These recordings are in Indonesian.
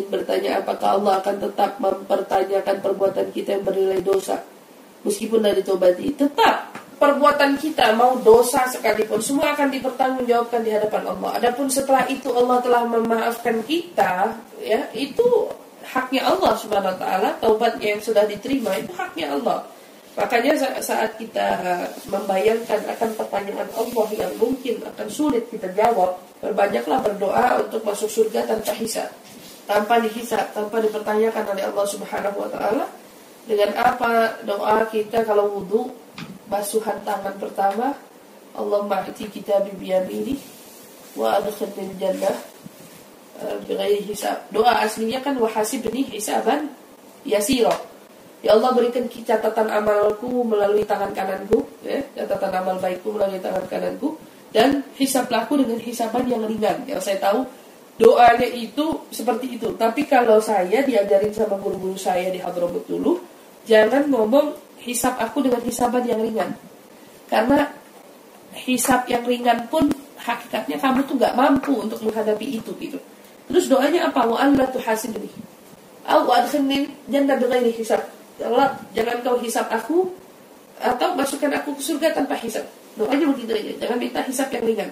Yaumiddin bertanya apakah Allah akan tetap mempertanyakan perbuatan kita yang bernilai dosa meskipun dari ditobati tetap perbuatan kita mau dosa sekalipun semua akan dipertanggungjawabkan di hadapan Allah. Adapun setelah itu Allah telah memaafkan kita, ya itu haknya Allah Subhanahu wa taala. Taubat yang sudah diterima itu haknya Allah. Makanya saat kita membayangkan akan pertanyaan Allah yang mungkin akan sulit kita jawab, berbanyaklah berdoa untuk masuk surga tanpa hisab, tanpa dihisab, tanpa dipertanyakan oleh Allah Subhanahu wa taala. Dengan apa doa kita kalau wudhu basuhan tangan pertama Allah ma'ati kita biyamini wa adkhilni jannah eh, bighairi hisab. Doa aslinya kan wahasibni hisaban yasira Ya Allah berikan catatan amalku melalui tangan kananku, ya, catatan amal baikku melalui tangan kananku, dan hisablah aku dengan hisaban yang ringan. Yang saya tahu doanya itu seperti itu. Tapi kalau saya diajarin sama guru-guru saya di Hadramut dulu, jangan ngomong hisab aku dengan hisaban yang ringan. Karena hisab yang ringan pun hakikatnya kamu tuh nggak mampu untuk menghadapi itu gitu. Terus doanya apa? Wa Allah tuhasibni. Au adkhilni jannah bighairi hisab Ya Allah jangan kau hisap aku atau masukkan aku ke surga tanpa hisap doanya begitu aja jangan minta hisap yang ringan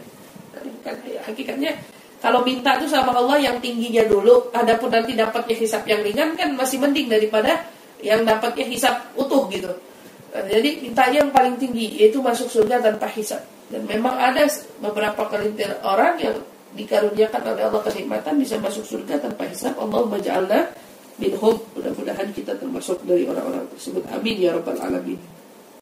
hakikatnya kalau minta itu sama Allah yang tingginya dulu adapun nanti dapatnya hisap yang ringan kan masih mending daripada yang dapatnya hisap utuh gitu. Nah, jadi mintanya yang paling tinggi yaitu masuk surga tanpa hisap dan memang ada beberapa kelintir orang yang dikaruniakan oleh Allah kenikmatan bisa masuk surga tanpa hisap Allah ja'alna minhum. Mudah-mudahan kita termasuk dari orang-orang tersebut. Amin ya rabbal alamin